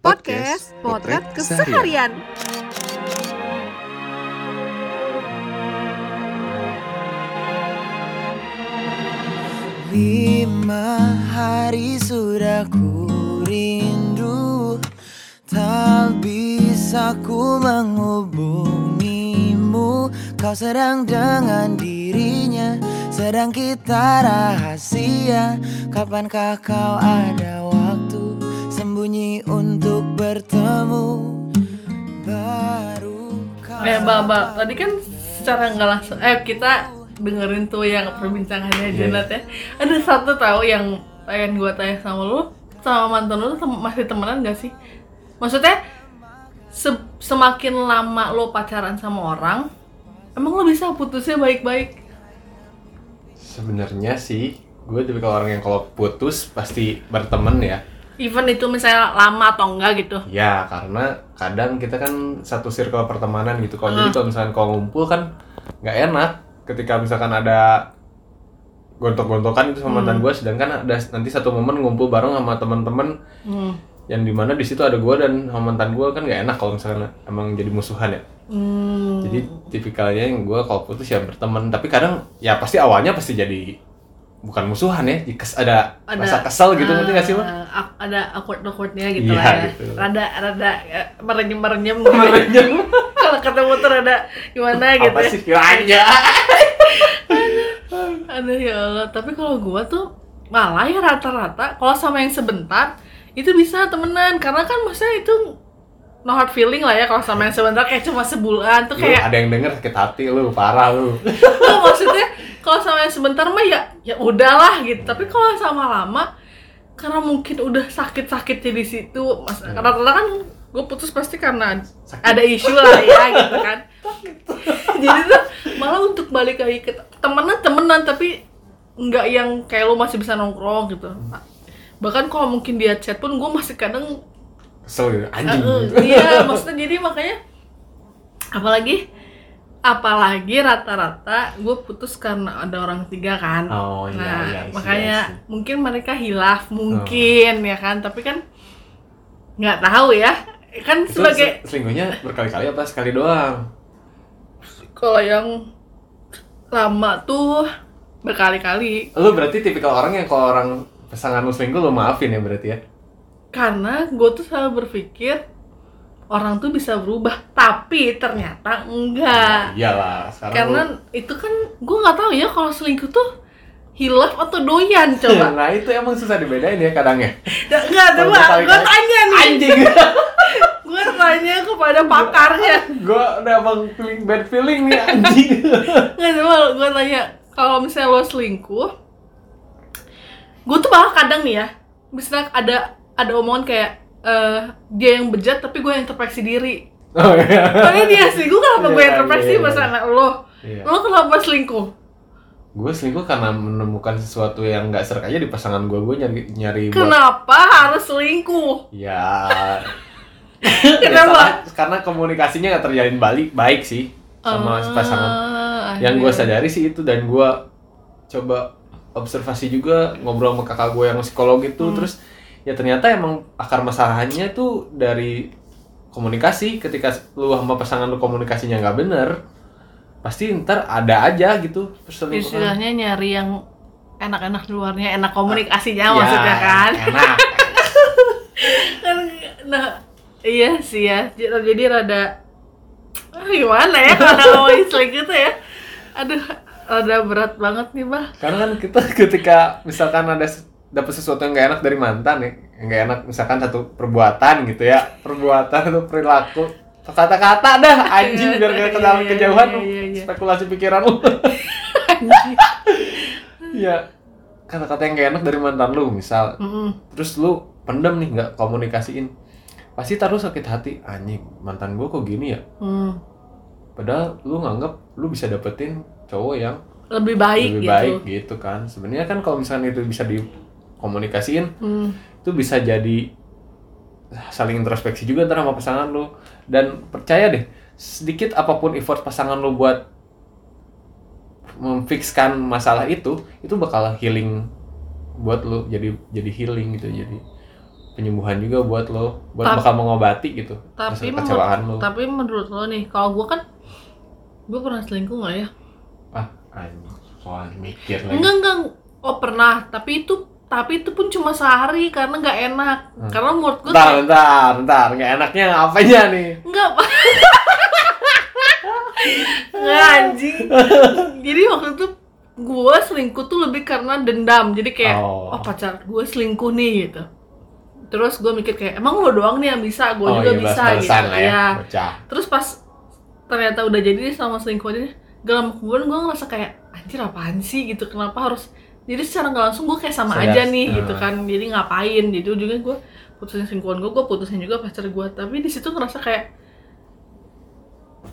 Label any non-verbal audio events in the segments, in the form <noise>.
Podcast Potret Keseharian. Lima hari sudah ku rindu. Tak bisa ku menghubungimu. Kau sedang dengan dirinya Sedang kita rahasia. Kapankah kau ada Sembunyi untuk bertemu Baru kau Eh, Mbak, Mbak, tadi kan secara nggak langsung, eh kita dengerin tuh yang perbincangannya Iya, Janat ya. Ada satu tahu yang pengen gua tanya sama lu, sama mantan lu tuh tem- masih temenan gak sih? Maksudnya se- semakin lama lo pacaran sama orang, emang lo bisa putusnya baik-baik? Sebenarnya sih, gue tapi kalau orang yang kalau putus pasti berteman ya. Even itu misalnya lama atau enggak gitu. Ya, karena kadang kita kan satu circle pertemanan gitu. Kalau Hmm. jadi kalau misalkan kalau ngumpul kan nggak enak ketika misalkan ada gontok-gontokan itu sama mantan gue, sedangkan ada nanti satu momen ngumpul bareng sama teman-teman Hmm. yang di mana di situ ada gue dan sama mantan gue kan nggak enak kalau misalkan emang jadi musuhan ya. Hmm. Jadi tipikalnya yang gue kalau putus ya berteman, tapi kadang ya pasti awalnya pasti jadi bukan musuhan ya, kes- ada, Ada- rasa kesel gitu ngerti nggak sih lo? Eh, ada awkward awkwardnya gitu Iya, lah ya. gitu. Rada rada eh, <laughs> merenyem merenyem. <laughs> gitu. Kalau ketemu tuh rada gimana gitu. Apa ya. sih kiranya? <laughs> Aduh ya Allah. Tapi kalau gua tuh malah ya rata-rata kalau sama yang sebentar itu bisa temenan karena kan maksudnya itu no hard feeling lah ya kalau sama yang sebentar kayak cuma sebulan tuh Lu kayak ada yang denger sakit hati lu, parah lu. Maksudnya kalau sama yang sebentar mah ya ya udahlah gitu. Tapi kalau sama lama karena mungkin udah sakit-sakitnya di situ mas Hmm. rata-rata kan gue putus pasti karena ada isu lah ya <laughs> gitu kan. Jadi tuh malah untuk balik lagi ke temenan temenan tapi nggak yang kayak lo masih bisa nongkrong gitu. Bahkan kalau mungkin dia chat pun gue masih kadang Kesel gitu, anjing. Eh, iya <laughs> maksudnya jadi makanya apalagi apalagi rata-rata gue putus karena ada orang tiga kan Oh, iya, nah iya, I see, makanya I see. mungkin mereka hilaf mungkin ya kan tapi kan nggak tahu ya kan Itu sebagai se- selingkuhnya berkali-kali apa sekali doang? kalau yang lama tuh berkali-kali Lu berarti tipikal orang yang kalau orang pasangan lu selingkuh lu maafin ya berarti ya? karena gue tuh selalu berpikir orang tuh bisa berubah tapi ternyata enggak. Iyalah, sekarang karena lu- itu kan gue nggak tahu ya kalau selingkuh tuh hilaf atau doyan coba. <laughs> Nah itu emang susah dibedain ya kadang ya Da- nggak Kalau coba. gue tanya nih. Anjing. <laughs> Gue tanya kepada pakarnya. Gue udah emang feeling bad feeling nih anjing. <laughs> Nggak coba. Gue tanya kalau misalnya lo selingkuh gue tuh malah kadang nih ya misalnya ada ada omongan kayak eh, dia yang bejat tapi gue yang terpeksi diri Oh iya tapi dia kenapa gue yang Iya, terpeksi iya, iya. masalah lo Iya. lo kenapa selingkuh Gue selingkuh karena menemukan sesuatu yang nggak serak aja di pasangan gue Gue nyari, nyari buat kenapa harus selingkuh Ya <laughs> Kenapa? Ya, karena komunikasinya nggak terjalin balik baik sih sama Ah, pasangan. Yang gue sadari sih itu dan gue coba observasi juga ngobrol sama kakak gue yang psikolog itu Hmm. terus ya ternyata emang akar masalahnya tuh dari komunikasi. Ketika lu sama pasangan lu komunikasinya nggak bener pasti ntar ada aja gitu. Perselingkuhan. istilahnya nyari yang enak-enak di luarnya enak komunikasinya Ya, maksudnya kan? enak. <laughs> Kan, nah iya sih ya. Jadi, jadi rada ah, gimana ya kalau ngomongin selingkuh tuh ya? Aduh rada berat banget nih bah Karena kan kita <laughs> ketika misalkan ada dapat sesuatu yang gak enak dari mantan ya, yang gak enak misalkan satu perbuatan gitu ya, perbuatan atau perilaku, kata-kata dah anjing biar gak Iya, iya, kejauhan iya, iya, iya. spekulasi pikiran lu. <laughs> Iya. Kata-kata yang gak enak dari mantan lu misal, terus lu pendem nih nggak komunikasiin, pasti taruh sakit hati anjing mantan gua kok gini ya. Hmm. Padahal lu nganggap lu bisa dapetin cowok yang lebih baik lebih gitu baik gitu kan sebenarnya kan kalau misalnya itu bisa dikomunikasiin Hmm. itu bisa jadi saling introspeksi juga ntar sama pasangan lu. Dan percaya deh sedikit apa pun effort pasangan lu buat memfixkan masalah itu itu bakal healing buat lu jadi jadi healing gitu jadi penyembuhan juga buat lo buat Tap- bakal mengobati gitu tapi kecewaan lo tapi menurut lo nih kalau gue kan gue pernah selingkuh nggak ya? Ah anjing soal mikir lagi. Enggak enggak oh pernah tapi itu tapi itu pun cuma sehari karena nggak enak Hmm. karena menurut gue bentar bentar bentar nggak enaknya apanya nih Enggak, Pak. <laughs> Nggak, anjing. Jadi waktu itu gue selingkuh tuh lebih karena dendam. Jadi kayak, Oh. oh, pacar gue selingkuh nih gitu. Terus gue mikir kayak, emang lo doang nih yang bisa, gue juga iya, bisa gitu. ya Iya. bocah Terus pas ternyata udah jadi sama selingkuhannya, gak lama kemudian gue ngerasa kayak, anjir apaan sih gitu, kenapa harus jadi secara nggak langsung gue kayak sama aja nih Ah. gitu kan jadi ngapain jadi ujungnya gue putusin selingkuhan gue gue putusin juga pacar gue tapi di situ ngerasa kayak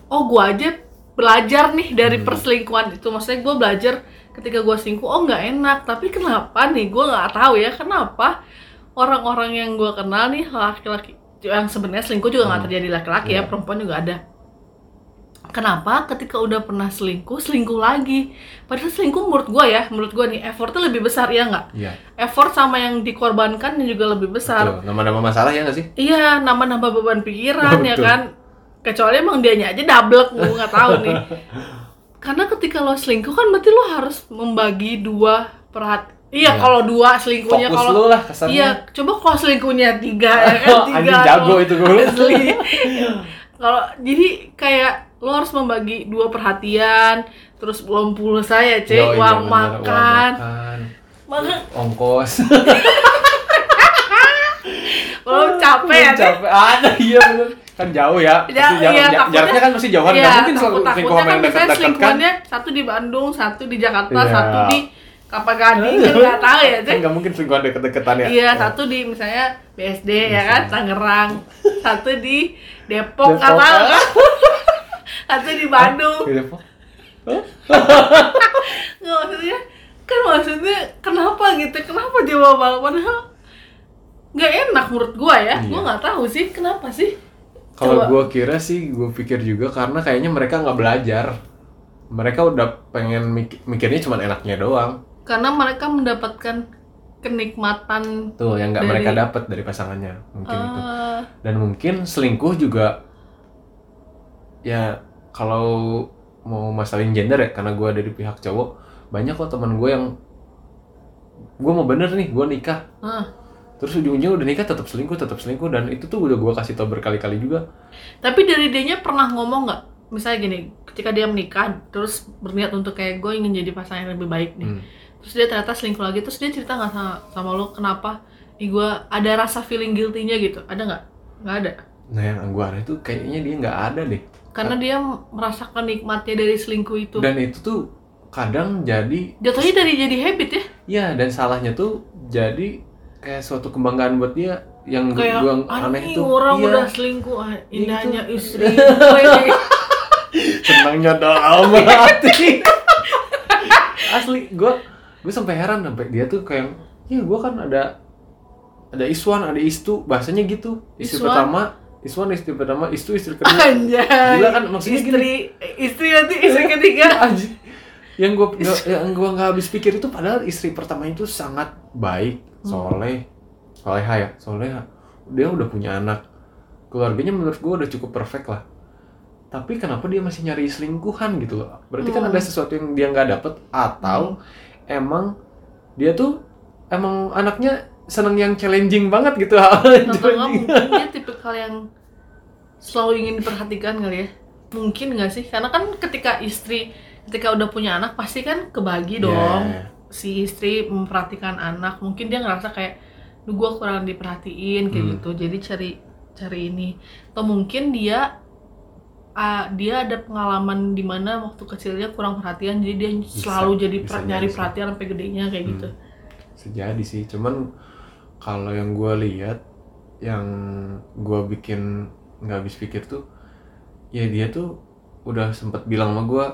oh gue aja belajar nih dari Hmm. perselingkuhan itu maksudnya gue belajar ketika gue selingkuh oh nggak enak tapi kenapa nih gue nggak tahu ya kenapa orang-orang yang gue kenal nih laki-laki yang sebenarnya selingkuh juga nggak Hmm. terjadi laki-laki ya Iya. perempuan juga ada kenapa ketika udah pernah selingkuh selingkuh lagi padahal selingkuh menurut gue ya menurut gue nih effortnya lebih besar ya nggak iya effort sama yang dikorbankan juga lebih besar nama-nama masalah ya nggak sih Iya, nambah-nambah beban pikiran <laughs> ya Betul. kan. Kecuali emang dianya aja double, gue nggak tahu nih. <laughs> Karena ketika lo selingkuh kan berarti lo harus membagi dua perhati. Iya, Iya. kalau dua selingkuhnya fokus kalau lah kesannya Iya, coba kalau selingkuhnya tiga ya kan <laughs> tiga. Anjing jago itu gue. Asli. kalau jadi kayak lo harus membagi dua perhatian, terus belum pulsa ya, cek iya, uang, bener, makan. makan. Maka ongkos. <laughs> Belum capek ya, capek. Ada iya bener. Kan jauh ya. Ya, Pasti jauh. iya, takutnya- jaraknya kan masih jauhan. Iya, nggak mungkin selalu selingkuh kan misalnya kan. selingkuhannya satu di Bandung, satu di Jakarta, Iya. satu di Kapagading, kan nggak <laughs> tahu ya, kan Cek. nggak mungkin selingkuhan deket-deketan ya. Iya, satu di misalnya BSD ya kan, Tangerang, <laughs> satu di Depok, Depok, tahu ah. satu di Bandung. <laughs> Nggak maksudnya, kan maksudnya kenapa gitu, kenapa Barat padahal nggak enak menurut gua ya, Iya. gua nggak tahu sih kenapa sih. Kalau gue kira sih, gue pikir juga karena kayaknya mereka nggak belajar. Mereka udah pengen mik- mikirnya cuma enaknya doang. Karena mereka mendapatkan kenikmatan Tuh yang nggak Dari- mereka dapat dari pasangannya mungkin itu. eh, Dan mungkin selingkuh juga ya kalau mau masalin gender ya karena gue dari pihak cowok banyak kok teman gue yang gue mau bener nih gue nikah ah. terus ujung-ujungnya udah nikah tetap selingkuh tetap selingkuh dan itu tuh udah gue kasih tau berkali-kali juga Tapi dari dianya pernah ngomong nggak? Misalnya gini, ketika dia menikah, terus berniat untuk kayak gue ingin jadi pasangan yang lebih baik nih. Hmm. Terus dia ternyata selingkuh lagi, terus dia cerita nggak sama, sama lo kenapa? Ih gue ada rasa feeling guilty-nya gitu, ada nggak? Nggak ada. nah yang gue aneh tuh kayaknya dia nggak ada deh Karena dia merasakan nikmatnya dari selingkuh itu. dan itu tuh kadang jadi Jatuhnya dari jadi habit ya? ya dan salahnya tuh jadi kayak suatu kebanggaan buat dia yang Kayak gue aneh tuh orang iya, udah selingkuh, ah, indahnya Itu. <laughs> istri. gue." senangnya dalam <laughs> hati asli gue gue sampai heran sampai dia tuh kayak ya gue kan ada ada Iswan ada Istu bahasanya gitu istri Iswan? pertama Iswan istri pertama Istu istri kedua Anjay. Gila kan, maksudnya istri, istri nanti istri <laughs> ketiga. Anjing. yang gue yang gue nggak habis pikir itu padahal istri pertama itu sangat baik soleh. Soleha ya? Soleha. Dia udah punya anak. Keluarganya menurut gue udah cukup perfect lah. Tapi kenapa dia masih nyari selingkuhan gitu loh? Berarti kan Hmm. ada sesuatu yang dia nggak dapet atau emang dia tuh emang anaknya seneng yang challenging banget gitu Atau enggak Challenging. mungkin dia tipikal yang selalu ingin diperhatikan kali ya mungkin nggak sih karena kan ketika istri ketika udah punya anak pasti kan kebagi dong Yeah. si istri memperhatikan anak mungkin dia ngerasa kayak duh gue kurang diperhatiin kayak Hmm. gitu jadi cari cari ini atau mungkin dia ah, dia ada pengalaman di mana waktu kecilnya kurang perhatian jadi dia selalu jadi bisa per- nyari perhatian sampai gedenya kayak Hmm. gitu Sejadi sih, cuman kalau yang gue lihat, yang gue bikin nggak habis pikir tuh, ya dia tuh udah sempet bilang sama gue,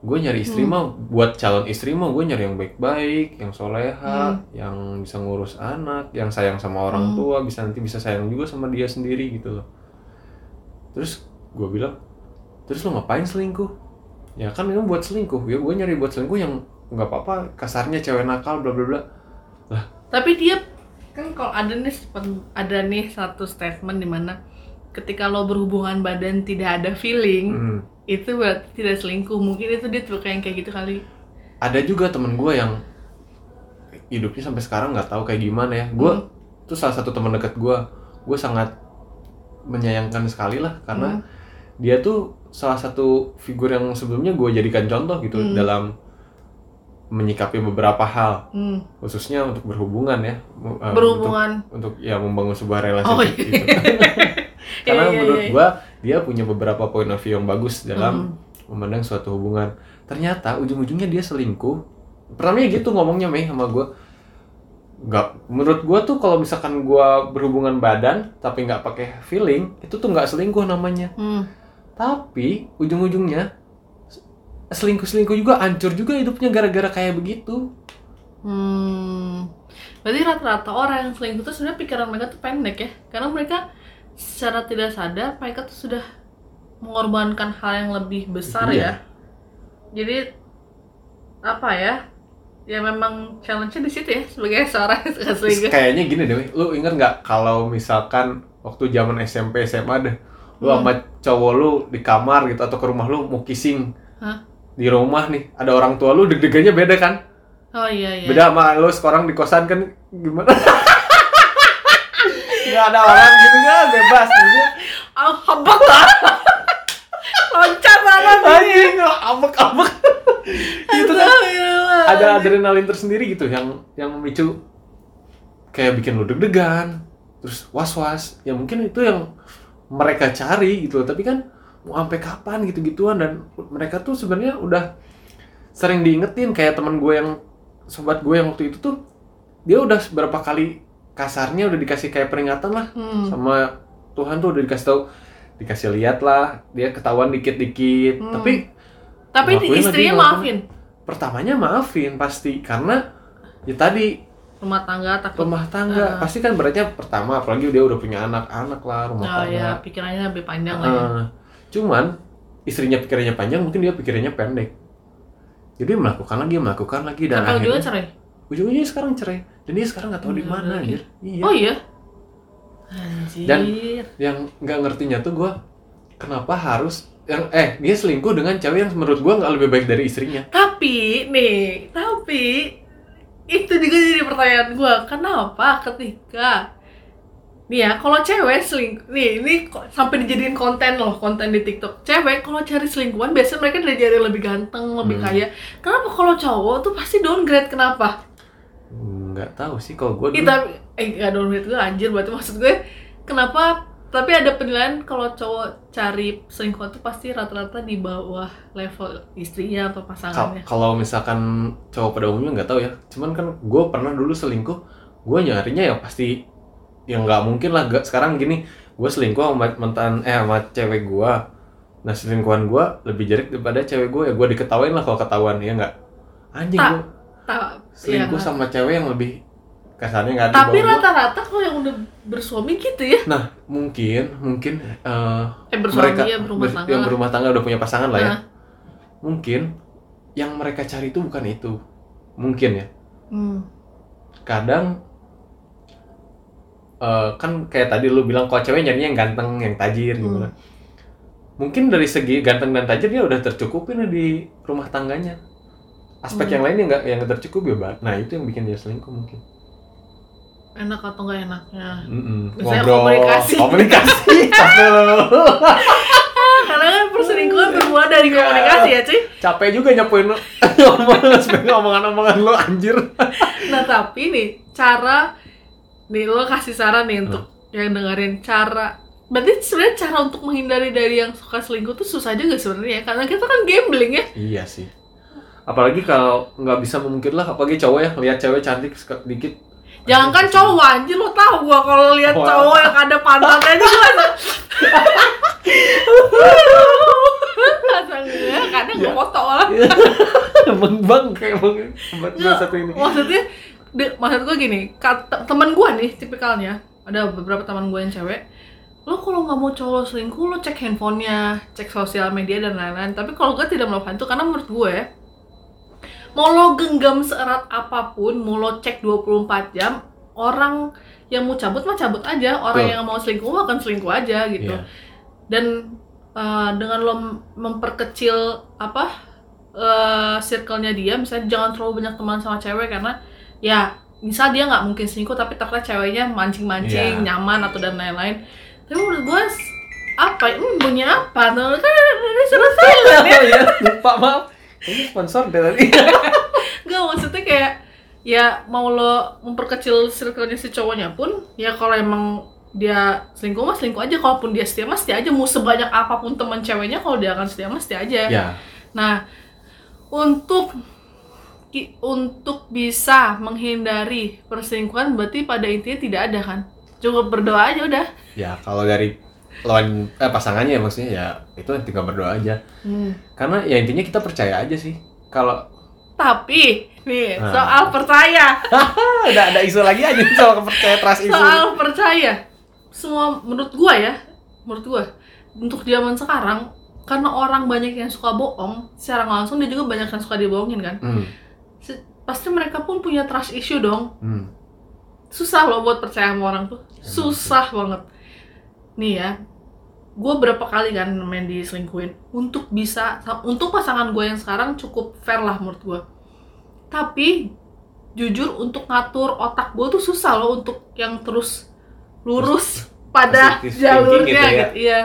gue nyari istri Hmm. mah buat calon istri mah gue nyari yang baik-baik, yang soleha, Hmm. yang bisa ngurus anak, yang sayang sama orang Hmm. tua, bisa nanti bisa sayang juga sama dia sendiri gitu loh. Terus gue bilang, terus lo ngapain selingkuh? Ya kan ini buat selingkuh, ya gue nyari buat selingkuh yang nggak apa-apa kasarnya cewek nakal bla bla bla tapi dia kan kalau ada nih ada nih satu statement di mana ketika lo berhubungan badan tidak ada feeling Hmm. itu berarti tidak selingkuh mungkin itu dia tipe yang kayak gitu kali ada juga temen gue yang hidupnya sampai sekarang nggak tahu kayak gimana ya gue Hmm. tuh salah satu teman dekat gue gue sangat menyayangkan sekali lah karena Hmm. dia tuh salah satu figur yang sebelumnya gue jadikan contoh gitu Hmm. dalam menyikapi beberapa hal hmm. khususnya untuk berhubungan ya eh, berhubungan untuk, untuk ya membangun sebuah relasi Oh, iya. gitu <laughs> Iya, karena iya, menurut iya. gua dia punya beberapa point of view yang bagus dalam Hmm. memandang suatu hubungan ternyata ujung-ujungnya dia selingkuh pertamanya gitu ngomongnya Mei sama gua nggak menurut gua tuh kalau misalkan gua berhubungan badan tapi nggak pakai feeling itu tuh nggak selingkuh namanya Hmm. tapi ujung-ujungnya selingkuh-selingkuh juga hancur juga hidupnya gara-gara kayak begitu Hmm. Berarti rata-rata orang yang selingkuh itu sebenarnya pikiran mereka tuh pendek ya. Karena mereka secara tidak sadar mereka tuh sudah mengorbankan hal yang lebih besar Iya. ya. Jadi apa ya? Ya memang challenge-nya di situ ya sebagai seorang yang selingkuh. kayaknya gini deh, lu inget nggak kalau misalkan waktu zaman SMP SMA deh, lu Hmm. sama cowok lu di kamar gitu atau ke rumah lu mau kissing Hah? Di rumah nih, ada orang tua lu deg-degannya beda kan? Oh iya iya. Beda sama lu sekarang di kosan kan gimana? <laughs> Gak ada orang gitu kan, bebas maksudnya. Habak <laughs> lah. Loncat banget. Anjing, ambek-ambek. <laughs> itu kan ada adrenalin tersendiri gitu yang yang memicu kayak bikin lu deg-degan terus was-was ya mungkin itu yang mereka cari gitu tapi kan mau sampai kapan gitu-gituan dan mereka tuh sebenarnya udah sering diingetin kayak teman gue yang sobat gue yang waktu itu tuh dia udah beberapa kali kasarnya udah dikasih kayak peringatan lah Hmm. sama Tuhan tuh udah dikasih tahu dikasih lihat lah dia ketahuan dikit-dikit Hmm. tapi Tapi lagi, istrinya maafin. pertamanya maafin pasti karena ya tadi Rumah tangga takut. rumah tangga Ah. pasti kan beratnya pertama apalagi dia udah punya anak-anak lah rumah Oh tangga ya, pikirannya lebih panjang lah ya. Cuman istrinya pikirannya panjang mungkin dia pikirannya pendek. Jadi melakukan lagi melakukan lagi dan juga akhirnya cerai. ujung-ujungnya sekarang cerai. Dan dia sekarang nggak tahu di Bener mana anjir. Iya. Oh iya. Anjir. Dan- yang nggak ngertinya tuh gue kenapa harus yang eh dia selingkuh dengan cewek yang menurut gue nggak lebih baik dari istrinya. Tapi nih, tapi itu juga jadi pertanyaan gua. Kenapa ketika nih ya kalau cewek selingkuh nih ini kok sampai dijadiin konten loh konten di TikTok. Cewek kalau cari selingkuhan biasanya mereka dari jadi lebih ganteng lebih Hmm. kaya. Kenapa kalau cowok tuh pasti downgrade kenapa? Nggak tahu sih kalau gue Ih, tapi eh nggak downgrade gue anjir berarti maksud gue kenapa tapi ada penilaian kalau cowok cari selingkuhan tuh pasti rata-rata di bawah level istrinya atau pasangannya. Kalau misalkan cowok pada umumnya nggak tahu ya. Cuman kan gue pernah dulu selingkuh gue nyarinya ya pasti yang nggak mungkin lah. Nggak- sekarang gini gue selingkuh sama mantan eh sama cewek gue nah selingkuhan gue lebih jelek daripada cewek gue ya gue diketawain lah kalau ketahuan ya nggak? Anjing gue selingkuh iya, sama cewek yang lebih kasarnya nggak ada tapi rata-rata kalau yang udah bersuami gitu ya. Nah mungkin mungkin eh, eh bersuami mereka ya berumah ber- tangga yang berumah tangga udah punya pasangan lah ya. Nah. mungkin yang mereka cari itu bukan itu. Mungkin ya. Hmm. kadang eh, kan kayak tadi lu bilang kalau cewek nyarinya yang ganteng yang tajir Hmm. gimana mungkin dari segi ganteng dan tajir dia udah tercukupin di rumah tangganya aspek Hmm. yang lainnya nggak yang tercukupi ya nah itu yang bikin dia selingkuh mungkin enak atau nggak enaknya Mm-mm. Misalnya ngobrol komunikasi. komunikasi <laughs> capek lo karena kan perselingkuhan bermula dari Iya. komunikasi ya cuy capek juga nyapuin <laughs> omongan sebagai omongan-omongan lo anjir nah tapi nih cara nih lo kasih saran nih untuk Hmm. yang dengerin cara berarti sebenarnya cara untuk menghindari dari yang suka selingkuh tuh susah juga sebenarnya karena kita kan gambling ya iya sih apalagi kalau nggak bisa memungkir lah apalagi cowok ya lihat cewek cantik dikit jangan kan cowok anjir lo tahu gua kalau lihat Wah. cowok yang ada pantatnya aja gua <laughs> kadang Ya. gua foto lah <laughs> emang bang kayak bang satu ini maksudnya de- maksud gue gini kata teman gue nih tipikalnya ada beberapa teman gue yang cewek lo kalau nggak mau cowok selingkuh lo cek handphonenya cek sosial media dan lain-lain tapi kalau gue tidak melakukan itu karena menurut gue mau lo genggam seerat apa pun mau lo cek 24 jam orang yang mau cabut mah cabut aja orang Betul. yang mau selingkuh mah akan selingkuh aja gitu Iya. dan uh, dengan lo memperkecil apa uh, circle-nya dia misalnya jangan terlalu banyak teman sama cewek karena ya misal dia nggak mungkin selingkuh tapi ternyata ceweknya mancing-mancing Iya. nyaman atau dan lain-lain. Tapi menurut gue apa hmm, bunyi apa? Tuh kan udah selesai lah ya iya, lupa maaf. Ini sponsor deh <laughs> tadi. nggak maksudnya kayak ya mau lo memperkecil circle-nya si cowoknya pun ya kalau emang dia selingkuh mah selingkuh aja. Kalaupun dia setia mah setia aja. Mau sebanyak apa pun teman ceweknya kalau dia akan setia mah setia aja. Ya, Nah, untuk untuk bisa menghindari perselingkuhan berarti pada intinya tidak ada kan? Cukup berdoa aja udah. ya kalau dari lawan eh, pasangannya ya maksudnya ya itu tinggal berdoa aja. Karena ya intinya kita percaya aja sih. Kalau Tapi nih Nah. soal percaya, ah, <laughs> udah ada isu lagi aja soal kepercayaan trust isu. soal percaya, semua menurut gua ya, menurut gua untuk zaman sekarang karena orang banyak yang suka bohong, secara langsung dia juga banyak yang suka dibohongin kan. Hmm, Pasti mereka pun punya trust issue dong. hmm. susah loh buat percaya sama orang tuh. Susah banget. Nih ya gue berapa kali kan main diselingkuhin untuk bisa untuk pasangan gue yang sekarang cukup fair lah menurut gue tapi jujur untuk ngatur otak gue tuh susah loh untuk yang terus lurus pada positive thinking jalurnya gitu ya. gitu. Iya.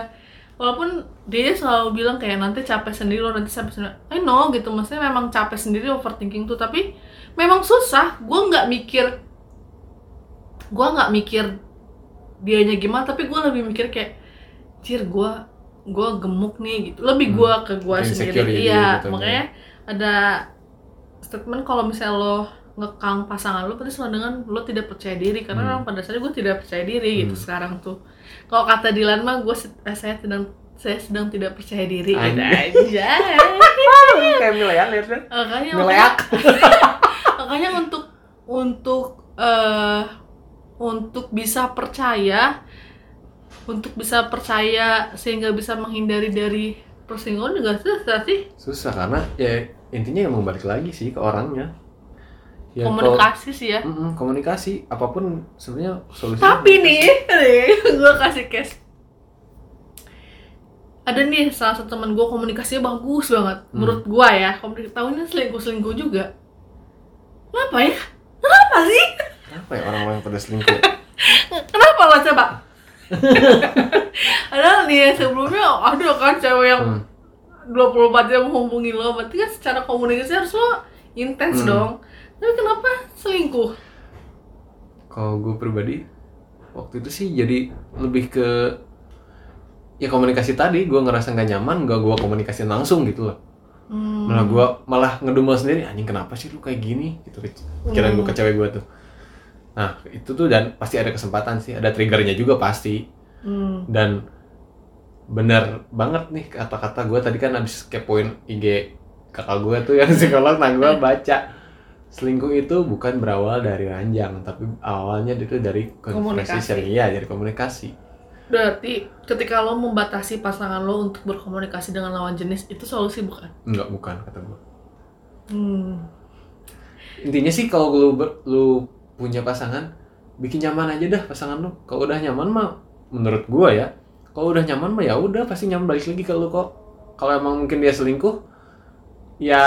Walaupun dia selalu bilang kayak nanti capek sendiri lo nanti capek sendiri. I know gitu maksudnya memang capek sendiri overthinking tuh tapi memang susah. Gue nggak mikir gue nggak mikir dianya gimana tapi gue lebih mikir kayak cir gue gue gemuk nih gitu. Lebih Hmm. gue ke gue sendiri. ya iya gitu, makanya ada statement kalau misalnya lo ngekang pasangan lo berarti sama dengan lo tidak percaya diri. Karena Hmm. memang pada dasarnya gue tidak percaya diri gitu Hmm. sekarang tuh. Kalau kata Dilan mah gue saya sedang saya sedang tidak percaya diri gitu aja <laughs> Kayak milean ya kan? makanya Mileak. <laughs> makanya untuk untuk eh untuk bisa percaya untuk bisa percaya sehingga bisa menghindari dari perselingkuhan juga susah sih Susah karena ya intinya emang balik lagi sih ke orangnya. Ya, kalau- komunikasi sih ya Mm-mm, komunikasi apa pun sebenarnya solusinya tapi nih gue kasih case ada nih salah satu teman gue komunikasinya bagus banget Hmm. menurut gue ya komunikasi tahunya selingkuh selingkuh juga kenapa ya kenapa sih apa ya orang-orang pada selingkuh <laughs> Kenapa lo coba? <laughs> Padahal nih sebelumnya ada kan cewek yang Hmm. 24 jam menghubungi lo, berarti kan secara komunikasi harus lo intens Hmm. dong. Tapi kenapa selingkuh? kalau gue pribadi waktu itu sih jadi lebih ke ya komunikasi tadi gue ngerasa nggak nyaman gak gue komunikasi langsung gitu loh. Hmm. malah gue malah ngedumel sendiri anjing kenapa sih lu kayak gini? Gitu pikiran gue ke Hmm. cewek gue tuh. Nah itu tuh dan pasti ada kesempatan sih ada triggernya juga pasti. Hmm. dan bener banget nih kata-kata gue tadi kan abis kepoin IG kakak gue tuh yang <laughs> psikolog nah gue baca. Selingkuh itu bukan berawal dari ranjang tapi awalnya itu dari Komunikasi. iya dari komunikasi Berarti ketika lo membatasi pasangan lo untuk berkomunikasi dengan lawan jenis itu solusi bukan? enggak bukan kata gue Hmm. intinya sih kalau lu ber- lu punya pasangan bikin nyaman aja dah pasangan lu. Kalau udah nyaman mah menurut gua ya kalau udah nyaman mah ya udah pasti nyaman. Balik lagi ke lu kok. Kalau emang mungkin dia selingkuh ya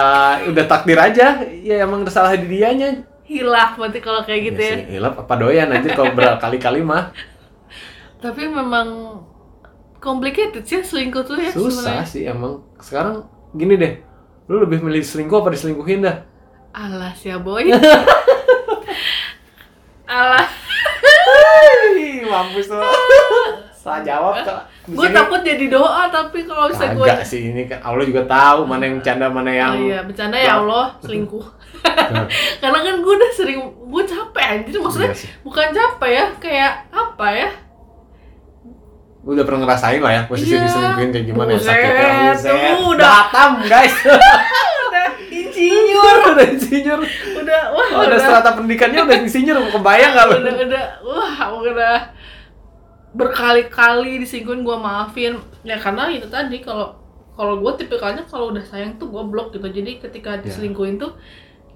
udah takdir aja. Ya emang salah di dianya. Hilaf berarti kalau kayak gitu ya. sih, hilap apa doyan aja kalau berkali-kali <laughs> mah Tapi memang complicated sih selingkuh tuh ya susah sebenarnya. sih emang. Sekarang gini deh lu lebih milih selingkuh apa diselingkuhin dah? Alas ya boy. <laughs> Alah. Mampus tuh salah jawab Di gue takut jadi doa tapi kalau bisa gue Kagak sih ini kan Allah juga tahu mana yang bercanda mana yang oh iya bercanda ya Allah selingkuh. <laughs> Karena kan gue udah sering gue capek anjir. Maksudnya Iya bukan capek ya kayak apa ya udah pernah ngerasain lah ya posisi Iya. diselingkuhin kayak gimana ya? Buset, sakitnya buset. udah- Batam guys. <laughs> Udah insinyur. Udah insinyur. Udah wah oh, udah. udah strata pendidikannya udah insinyur kebayang gak lu? Udah udah. Wah udah. Berkali-kali disinggung gue maafin. Ya karena itu tadi kalau kalau gue tipikalnya kalau udah sayang tuh gue blok gitu. Jadi ketika Ya. diselingkuhin tuh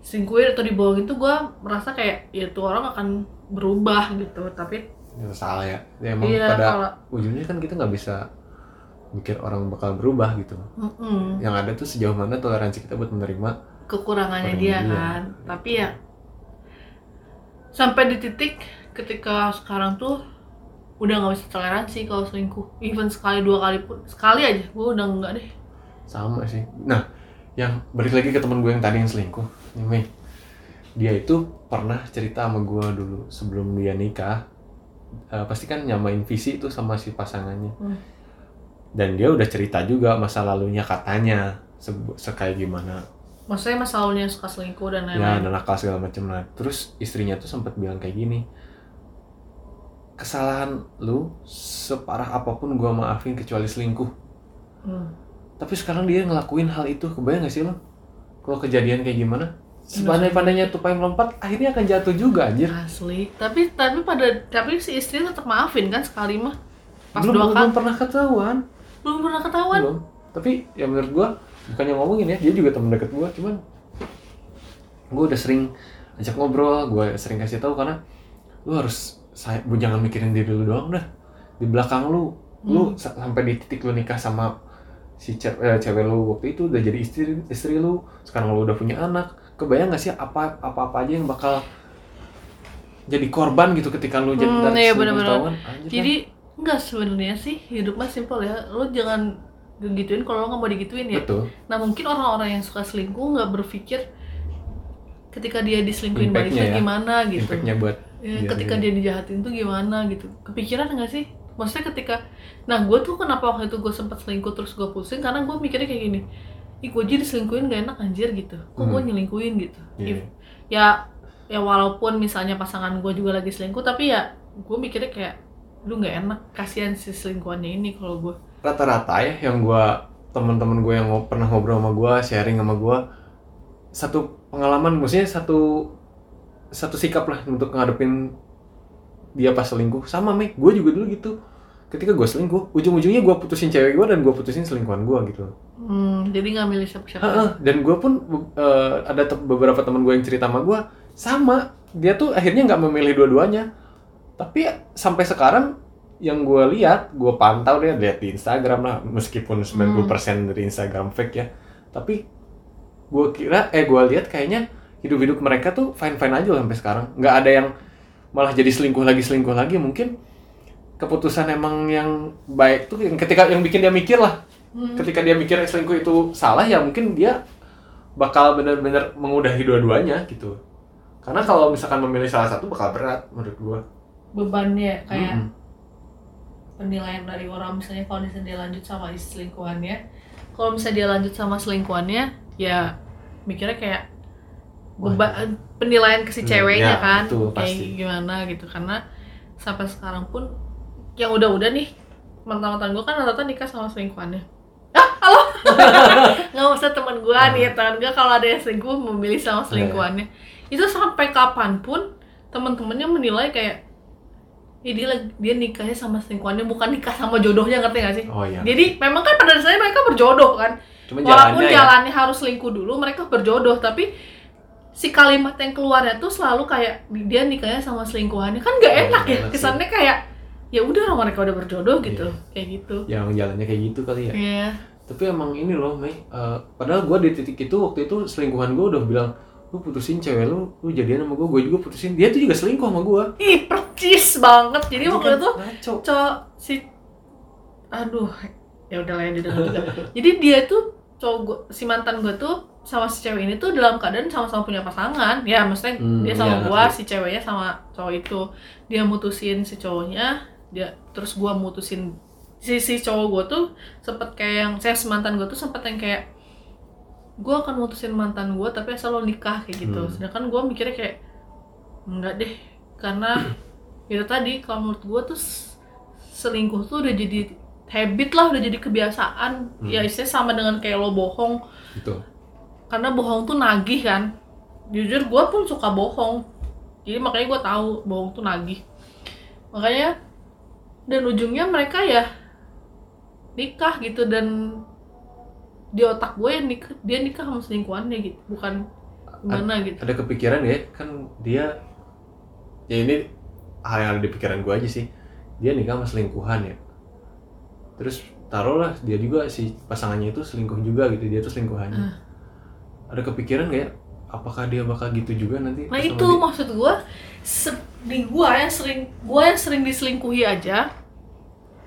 selingkuhin atau dibohongin tuh gue merasa kayak ya tuh orang akan berubah gitu. Tapi Ya, salah ya. Ya, emang iya pada kalau ujungnya kan kita nggak bisa mikir orang bakal berubah gitu. Mm-mm. Yang ada tuh sejauh mana toleransi kita buat menerima kekurangannya Kekurangan dia dia. kan tapi ya sampai di titik ketika sekarang tuh udah nggak bisa toleransi kalau selingkuh even sekali dua kali pun sekali aja gue udah enggak deh sama sih. Nah, yang balik lagi ke teman gue yang tadi yang selingkuh, nih Mei. Dia itu pernah cerita sama gue dulu sebelum dia nikah. Eh, pasti kan nyamain visi itu sama si pasangannya. Hmm. Dan dia udah cerita juga masa lalunya katanya sebu- sekayak gimana maksudnya masa lalunya suka selingkuh dan ya lain-lain dan nakal segala macam nah terus istrinya tuh sempat bilang kayak gini kesalahan lu separah apa pun gua maafin kecuali selingkuh Hmm. tapi sekarang dia ngelakuin hal itu kebayang gak sih lo kalau kejadian kayak gimana sepandai-pandainya tupai melompat akhirnya akan jatuh juga anjir. Asli. Tapi tapi pada tapi si istri tetap maafin kan sekali mah. Pas belum, dua belum kali. pernah ketahuan. Belum pernah ketahuan? Belum. Tapi ya menurut gua bukannya ngomongin ya dia juga teman deket gua cuman gua udah sering ajak ngobrol gua sering kasih tahu karena lu harus saya bu jangan mikirin diri lu doang dah. Di belakang lu lu sa- sampai di titik lu nikah sama si cewek, eh, cewek lu waktu itu udah jadi istri istri lu. Sekarang lu udah punya anak kebayang gak sih apa apa apa aja yang bakal jadi korban gitu ketika lu jadi Hmm, dari iya, selingkuh bener-bener. ketahuan? Anjir, jadi enggak sebenarnya sih hidup mah simpel ya lo jangan gituin kalau lo nggak mau digituin kan? ya betul Nah mungkin orang-orang yang suka selingkuh nggak berpikir ketika dia diselingkuhin baliknya ya. gimana gitu. impactnya buat Ya, dia ketika juga. dia dijahatin tuh gimana gitu. Kepikiran nggak sih? Maksudnya ketika, nah gue tuh kenapa waktu itu gue sempat selingkuh terus gue pusing karena gue mikirnya kayak gini, ih gue jadi diselingkuhin gak enak anjir gitu, kok gue Hmm. nyelingkuhin gitu. Iya. If- ya ya walaupun misalnya pasangan gue juga lagi selingkuh tapi ya gue mikirnya kayak lu nggak enak kasihan si selingkuhannya ini kalau gue rata-rata ya yang gua teman-teman gue yang pernah ngobrol sama gua sharing sama gua satu pengalaman maksudnya satu satu sikap lah untuk ngadepin dia pas selingkuh sama Mei gue juga dulu gitu ketika gue selingkuh ujung-ujungnya gue putusin cewek gue dan gue putusin selingkuhan gue gitu. Hmm, jadi nggak milih siapa-siapa. Heeh, dan gue pun eh, ada te- beberapa teman gue yang cerita sama gue sama. Dia tuh akhirnya nggak memilih dua-duanya. Tapi sampai sekarang yang gue lihat gue pantau deh lihat di Instagram lah meskipun 90% dari Instagram fake ya. Tapi gue kira eh gue lihat kayaknya hidup-hidup mereka tuh fine-fine aja sampai sekarang. Nggak ada yang malah jadi selingkuh lagi selingkuh lagi. Mungkin keputusan emang yang baik tuh yang ketika yang bikin dia mikir lah Hmm. ketika dia mikir selingkuh itu salah ya mungkin dia bakal benar-benar mengudahi dua-duanya gitu karena kalau misalkan memilih salah satu bakal berat menurut gua bebannya kayak Mm-mm. penilaian dari orang misalnya kalau misalnya dia lanjut sama selingkuhannya kalau misalnya dia lanjut sama selingkuhannya ya mikirnya kayak beban penilaian ke si Hmm, ceweknya ya, kan betul, kayak pasti. gimana gitu karena sampai sekarang pun yang udah-udah nih mantan-mantan gue kan rata-rata nikah sama selingkuhannya ah halo <laughs> nggak usah teman gue nih ya teman gue kalau ada yang selingkuh memilih sama selingkuhannya itu sampai kapan pun teman-temannya menilai kayak "Ih, dia dia nikahnya sama selingkuhannya bukan nikah sama jodohnya ngerti gak sih? oh iya Jadi memang kan pada dasarnya mereka berjodoh kan. cuma Walaupun jalannya ya jalannya harus selingkuh dulu, mereka berjodoh. Tapi si kalimat yang keluarnya tuh selalu kayak dia nikahnya sama selingkuhannya kan nggak Oh, enak ya. enak sih. Kesannya kayak ya udah orang mereka udah berjodoh gitu, Iya. kayak gitu. yang jalannya kayak gitu kali ya Iya. tapi emang ini loh Mei eh, padahal gua di titik itu waktu itu selingkuhan gua udah bilang lu putusin cewek lu lu jadian sama gua gua juga putusin dia tuh juga selingkuh sama gua Ih, percis banget. Jadi waktu itu ngaco cowok si aduh ya udah lah ya juga <laughs> jadi dia tuh cowok gua, si mantan gue tuh sama si cewek ini tuh dalam keadaan sama-sama punya pasangan ya maksudnya Hmm, dia sama gua ngerti. si ceweknya sama cowok itu dia mutusin si cowoknya dia terus gua mutusin si si cowok gua tuh sempet kayak yang saya si mantan gua tuh sempet yang kayak gua akan mutusin mantan gua tapi asal lo nikah kayak gitu. Hmm. sedangkan gua mikirnya kayak enggak deh karena <coughs> itu tadi kalau menurut gua tuh selingkuh tuh udah jadi habit lah udah jadi kebiasaan. Hmm. ya istilahnya sama dengan kayak lo bohong. Gitu karena bohong tuh nagih kan. Jujur gue pun suka bohong. Jadi makanya gue tahu bohong tuh nagih. Makanya dan ujungnya mereka ya nikah gitu dan di otak gue ya nikah dia nikah sama selingkuhannya gitu bukan gimana gitu. ada kepikiran ya kan dia ya ini hal yang ada di pikiran gue aja sih. Dia nikah sama selingkuhan ya. Terus taruhlah dia juga si pasangannya itu selingkuh juga gitu dia tuh selingkuhannya. Ah. ada kepikiran gak ya apakah dia bakal gitu juga nanti nah itu dia? maksud gua se- di gua yang sering gua yang sering diselingkuhi aja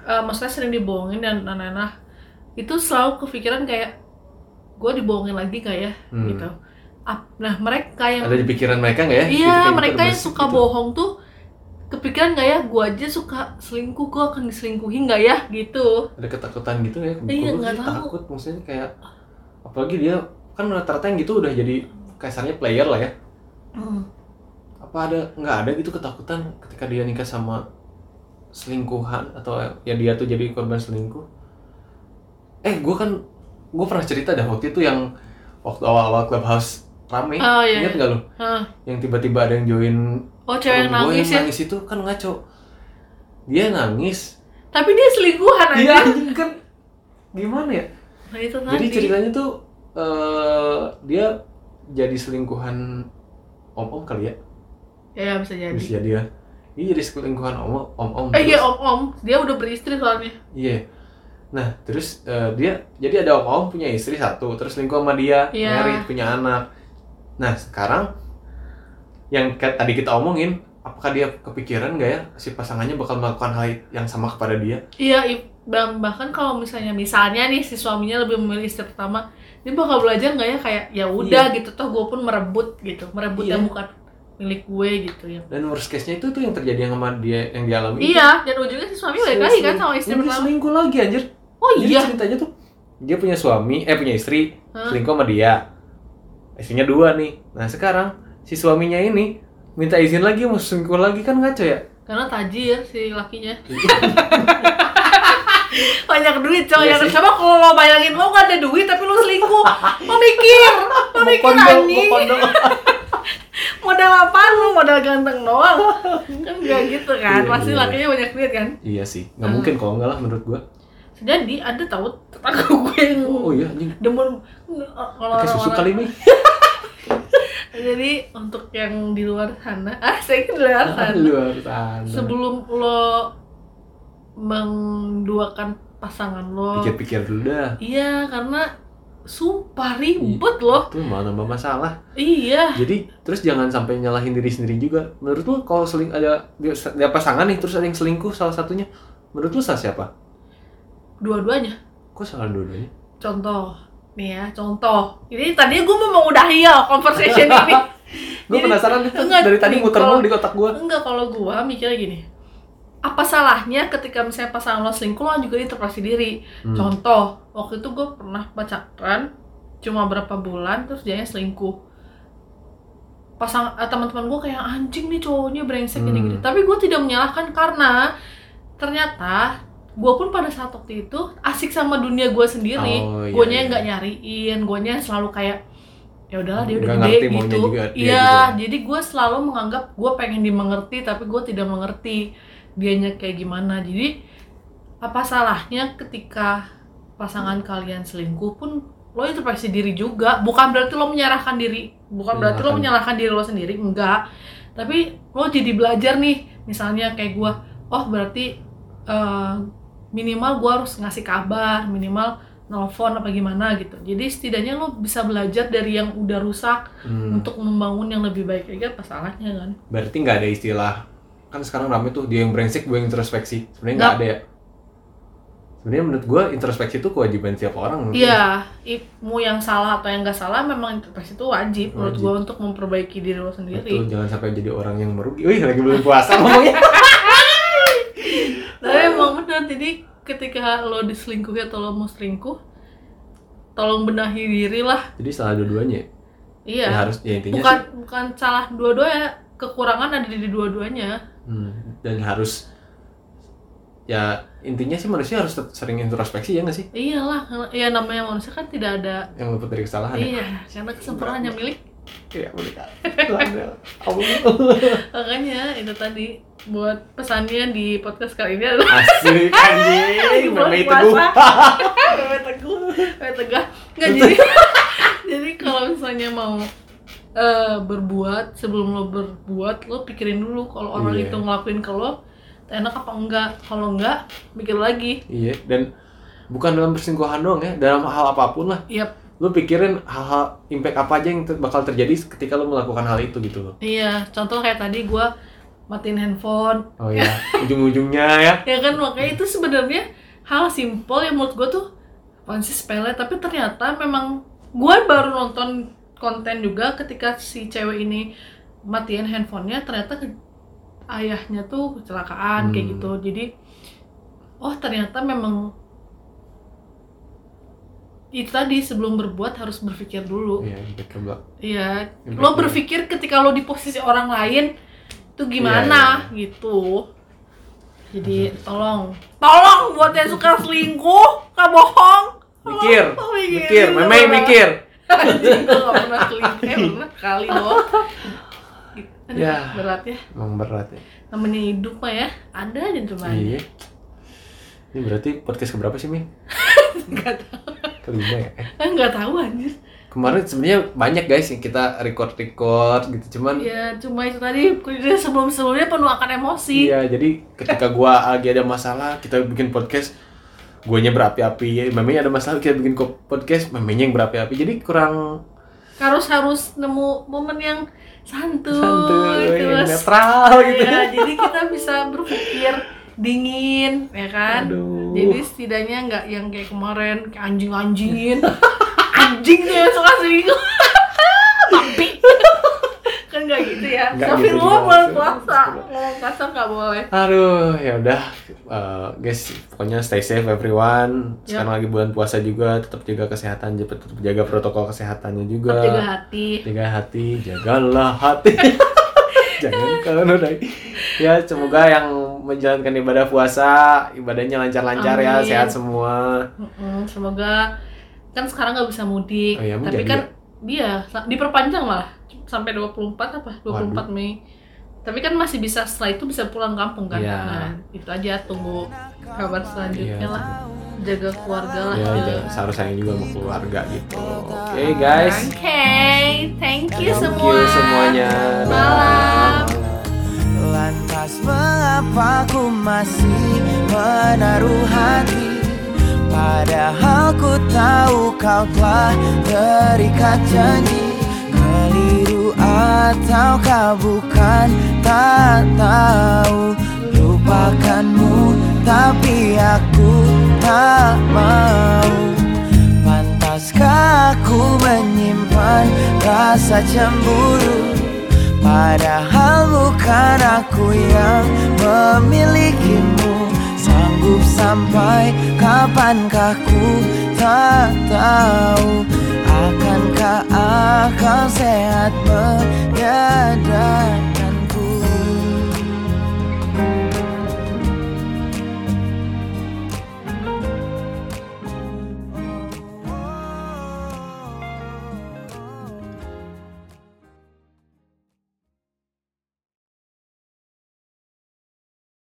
eh, maksudnya sering dibohongin dan anak-anak itu selalu kepikiran kayak gua dibohongin lagi gak ya Hmm. gitu nah mereka yang ada di pikiran mereka nggak ya Gitu, Iya, kayak gitu, mereka yang terbesit suka gitu. bohong tuh kepikiran nggak ya, gua aja suka selingkuh, gua akan diselingkuhi nggak ya, gitu. ada ketakutan gitu ya Iya, nggak tahu. takut maksudnya kayak apalagi dia kan rata-rata yang gitu udah jadi kasarnya player lah ya. Apa ada nggak ada gitu ketakutan ketika dia nikah sama selingkuhan atau ya dia tuh jadi korban selingkuh? Eh gue kan gue pernah cerita dah waktu itu yang waktu awal-awal clubhouse rame. Oh, iya, ingat iya. nggak lu? Hah. yang tiba-tiba ada yang join Oh, cewek yang nangis ya. nangis itu kan ngaco. Dia nangis. Tapi dia selingkuhan aja. iya kan. Gimana ya? Nah, itu jadi ceritanya tuh eh dia jadi selingkuhan om-om kali ya Ya, bisa jadi. bisa jadi ya dia jadi selingkuhan om om om Eh, iya om-om. Dia udah beristri soalnya. iya nah terus eh, dia jadi ada om om punya istri satu terus selingkuh sama dia Iya. married punya anak nah sekarang yang tadi kita omongin apakah dia kepikiran nggak ya si pasangannya bakal melakukan hal yang sama kepada dia Iya, bahkan kalau misalnya misalnya nih si suaminya lebih memilih istri pertama, dia bakal belajar nggak ya kayak ya udah gitu toh gue pun merebut gitu, merebut Iya. yang bukan milik gue gitu ya. dan worst case nya itu tuh yang terjadi yang sama dia yang dialami itu. Iya, dan ujungnya si suami balik lagi kan sama istri Ini pertama. selingkuh lagi anjir Oh Jadi iya. ceritanya tuh dia punya suami, eh punya istri, Hah? selingkuh sama dia. Istrinya dua nih. Nah sekarang si suaminya ini minta izin lagi mau selingkuh lagi kan ngaco ya? Karena tajir si lakinya. <laughs> banyak duit coy Iya yang sih. coba kalau lo bayangin lo gak ada duit tapi lo selingkuh lo mikir <laughs> lo mikir anjing <laughs> modal apa lo modal ganteng doang <laughs> kan gak gitu kan Iya, pasti iya. lakinya banyak duit kan Iya sih, nggak Hmm. mungkin kalau enggak lah menurut gua. jadi ada tahu tetangga gue yang Oh, iya anjing. demen kalau Pakai susu kali nih. jadi untuk yang di luar sana ah saya di luar sana Luar sana. sebelum lo menduakan pasangan lo Pikir-pikir dulu dah. Iya, karena sumpah ribet loh. Itu malah nambah masalah. Iya. Jadi terus jangan sampai nyalahin diri sendiri juga. Menurut lu kalau seling ada dia, dia pasangan nih terus ada yang selingkuh salah satunya, menurut lu salah siapa? Dua-duanya. Kok salah dua-duanya? Contoh. Nih ya, contoh. Ini tadinya gue mau mengudahi ya conversation ini. <laughs> Gue Jadi- penasaran enggak, dari tadi muter mulu di kotak gue. Enggak, kalau gue mikirnya gini. Apa salahnya ketika misalnya pasangan lo selingkuh, lo juga interpretasi diri. Hmm. Contoh, waktu itu gue pernah pacaran cuma berapa bulan terus dia selingkuh. Pasang eh, teman-teman gue kayak anjing nih cowoknya brengsek Hmm. gini-gini. Tapi gue tidak menyalahkan karena ternyata gue pun pada saat waktu itu asik sama dunia gue sendiri. Oh, iya, Guanya iya. nggak nyariin, guanya selalu kayak ya udahlah dia udah gede gitu. Iya, gitu. jadi gue selalu menganggap gue pengen dimengerti tapi gue tidak mengerti dianya kayak gimana. Jadi apa salahnya ketika pasangan kalian selingkuh pun lo introspeksi diri juga bukan berarti lo menyerahkan diri bukan berarti lo Menyalahkan. diri lo sendiri enggak tapi lo jadi belajar nih misalnya kayak gua oh berarti eh, minimal gua harus ngasih kabar minimal nelfon apa gimana gitu jadi setidaknya lo bisa belajar dari yang udah rusak Hmm. untuk membangun yang lebih baik lagi apa salahnya kan Berarti nggak ada istilah kan sekarang rame tuh dia yang brengsek gue yang introspeksi. Sebenarnya nggak ada ya. Sebenarnya menurut gue introspeksi itu kewajiban tiap orang. menurut Iya, i- mau yang salah atau yang nggak salah memang introspeksi itu wajib, menurut Wajib. gua untuk memperbaiki diri lo gue. sendiri. Betul, jangan sampai jadi orang yang merugi. Wih, lagi belum puasa ngomongnya. <laughs> Tapi emang benar, jadi ketika lo diselingkuhi atau lo mau selingkuh, tolong benahi diri lah. jadi salah dua-duanya. ya? Iya. Ya harus ya intinya bukan sih. bukan salah dua-duanya, kekurangan ada di dua-duanya. Hmm, dan harus ya intinya sih manusia harus sering introspeksi ya nggak sih? Iyalah, karena- ya namanya manusia kan tidak ada. Yang luput dari kesalahan ya. Iya, karena kesempurnaan hanya milik. Iya. Allah. <laughs> Makanya itu tadi buat pesannya di podcast kali ini adalah Asik <laughs> anjing, meme teguh. Meme teguh, meme tegah. Nggak jadi. <laughs> jadi kalau misalnya mau eh, berbuat sebelum lo berbuat lo pikirin dulu kalau orang Iya. itu ngelakuin ke lo enak apa enggak kalau enggak mikir lagi Iya, dan bukan dalam perselingkuhan doang ya, dalam hal apa pun lah. Yap, Lu pikirin hal-hal impact apa aja yang ter- bakal terjadi ketika lu melakukan hal itu gitu loh. iya contoh kayak tadi gua matiin handphone Oh ya, ujung-ujungnya ya. <laughs> ya kan makanya itu sebenarnya hal simpel yang menurut gue tuh apaan sih sepele tapi ternyata memang gue baru nonton konten juga ketika si cewek ini matiin handphonenya ternyata ke- ayahnya tuh kecelakaan kayak Hmm. gitu. Jadi oh ternyata memang itu tadi sebelum berbuat harus berpikir dulu. Iya, Iya, lo berpikir ketika lo di posisi orang lain tuh gimana? gitu. Jadi tolong, tolong buat yang suka selingkuh, gak bohong. Mikir, mikir, memang mikir. Anjing, gue gak pernah eh pernah kali. Gitu. Aduh, Ya. berat ya. Emang berat ya. Namanya hidup mah ya, ada aja cuma. Iya. Ini berarti podcast keberapa sih, Mi? <laughs> Gak tau, Kelima ya? Eh, nggak tahu anjir. kemarin sebenarnya banyak guys yang kita record-record gitu, cuman Ya cuma itu tadi sebelum sebelumnya penuh akan emosi. Iya, jadi ketika gua lagi ada masalah, kita bikin podcast, guanya berapi-api, ya, memangnya ada masalah kita bikin podcast, memangnya yang berapi-api. Jadi kurang harus harus nemu momen yang santuy, santuy, terus netral gitu. ya, jadi kita bisa berpikir dingin ya kan Aduh. jadi setidaknya nggak yang kayak kemarin kayak anjing anjingin <laughs> anjing tuh yang suka selingkuh tapi kan nggak gitu ya tapi gitu maksudnya. puasa ngomong kasar nggak boleh Aduh, ya udah Eh, guys, pokoknya stay safe everyone. Sekarang lagi bulan puasa juga, tetap jaga kesehatan, tetap tetap jaga protokol kesehatannya juga. tetap jaga hati Jaga hati, jagalah hati. <laughs> Jangan kalau nodai. Ya, semoga yang menjalankan ibadah puasa, ibadahnya lancar-lancar ya, sehat semua. Mm-mm, semoga kan sekarang nggak bisa mudik Oh iya, tapi kan dia sa- diperpanjang malah sampai 24 apa 24 Mei tapi kan masih bisa setelah itu bisa pulang kampung kan Iya. Nah, itu aja tunggu kabar selanjutnya Iya. lah jaga keluarga lah Ya, jaga- ja- seharusnya sayang juga sama keluarga gitu. Oke, guys. Oke, thank you Thank semua. you semuanya. Malam. Lantas mengapa ku masih menaruh hati Padahal ku tahu kau telah terikat janji ataukah bukan tak tahu? Lupakanmu tapi aku tak mau. Pantaskah aku menyimpan rasa cemburu? Padahal bukan aku yang memilikimu. Sanggup sampai kapankah ku tak tahu Akankah akal sehat menyadari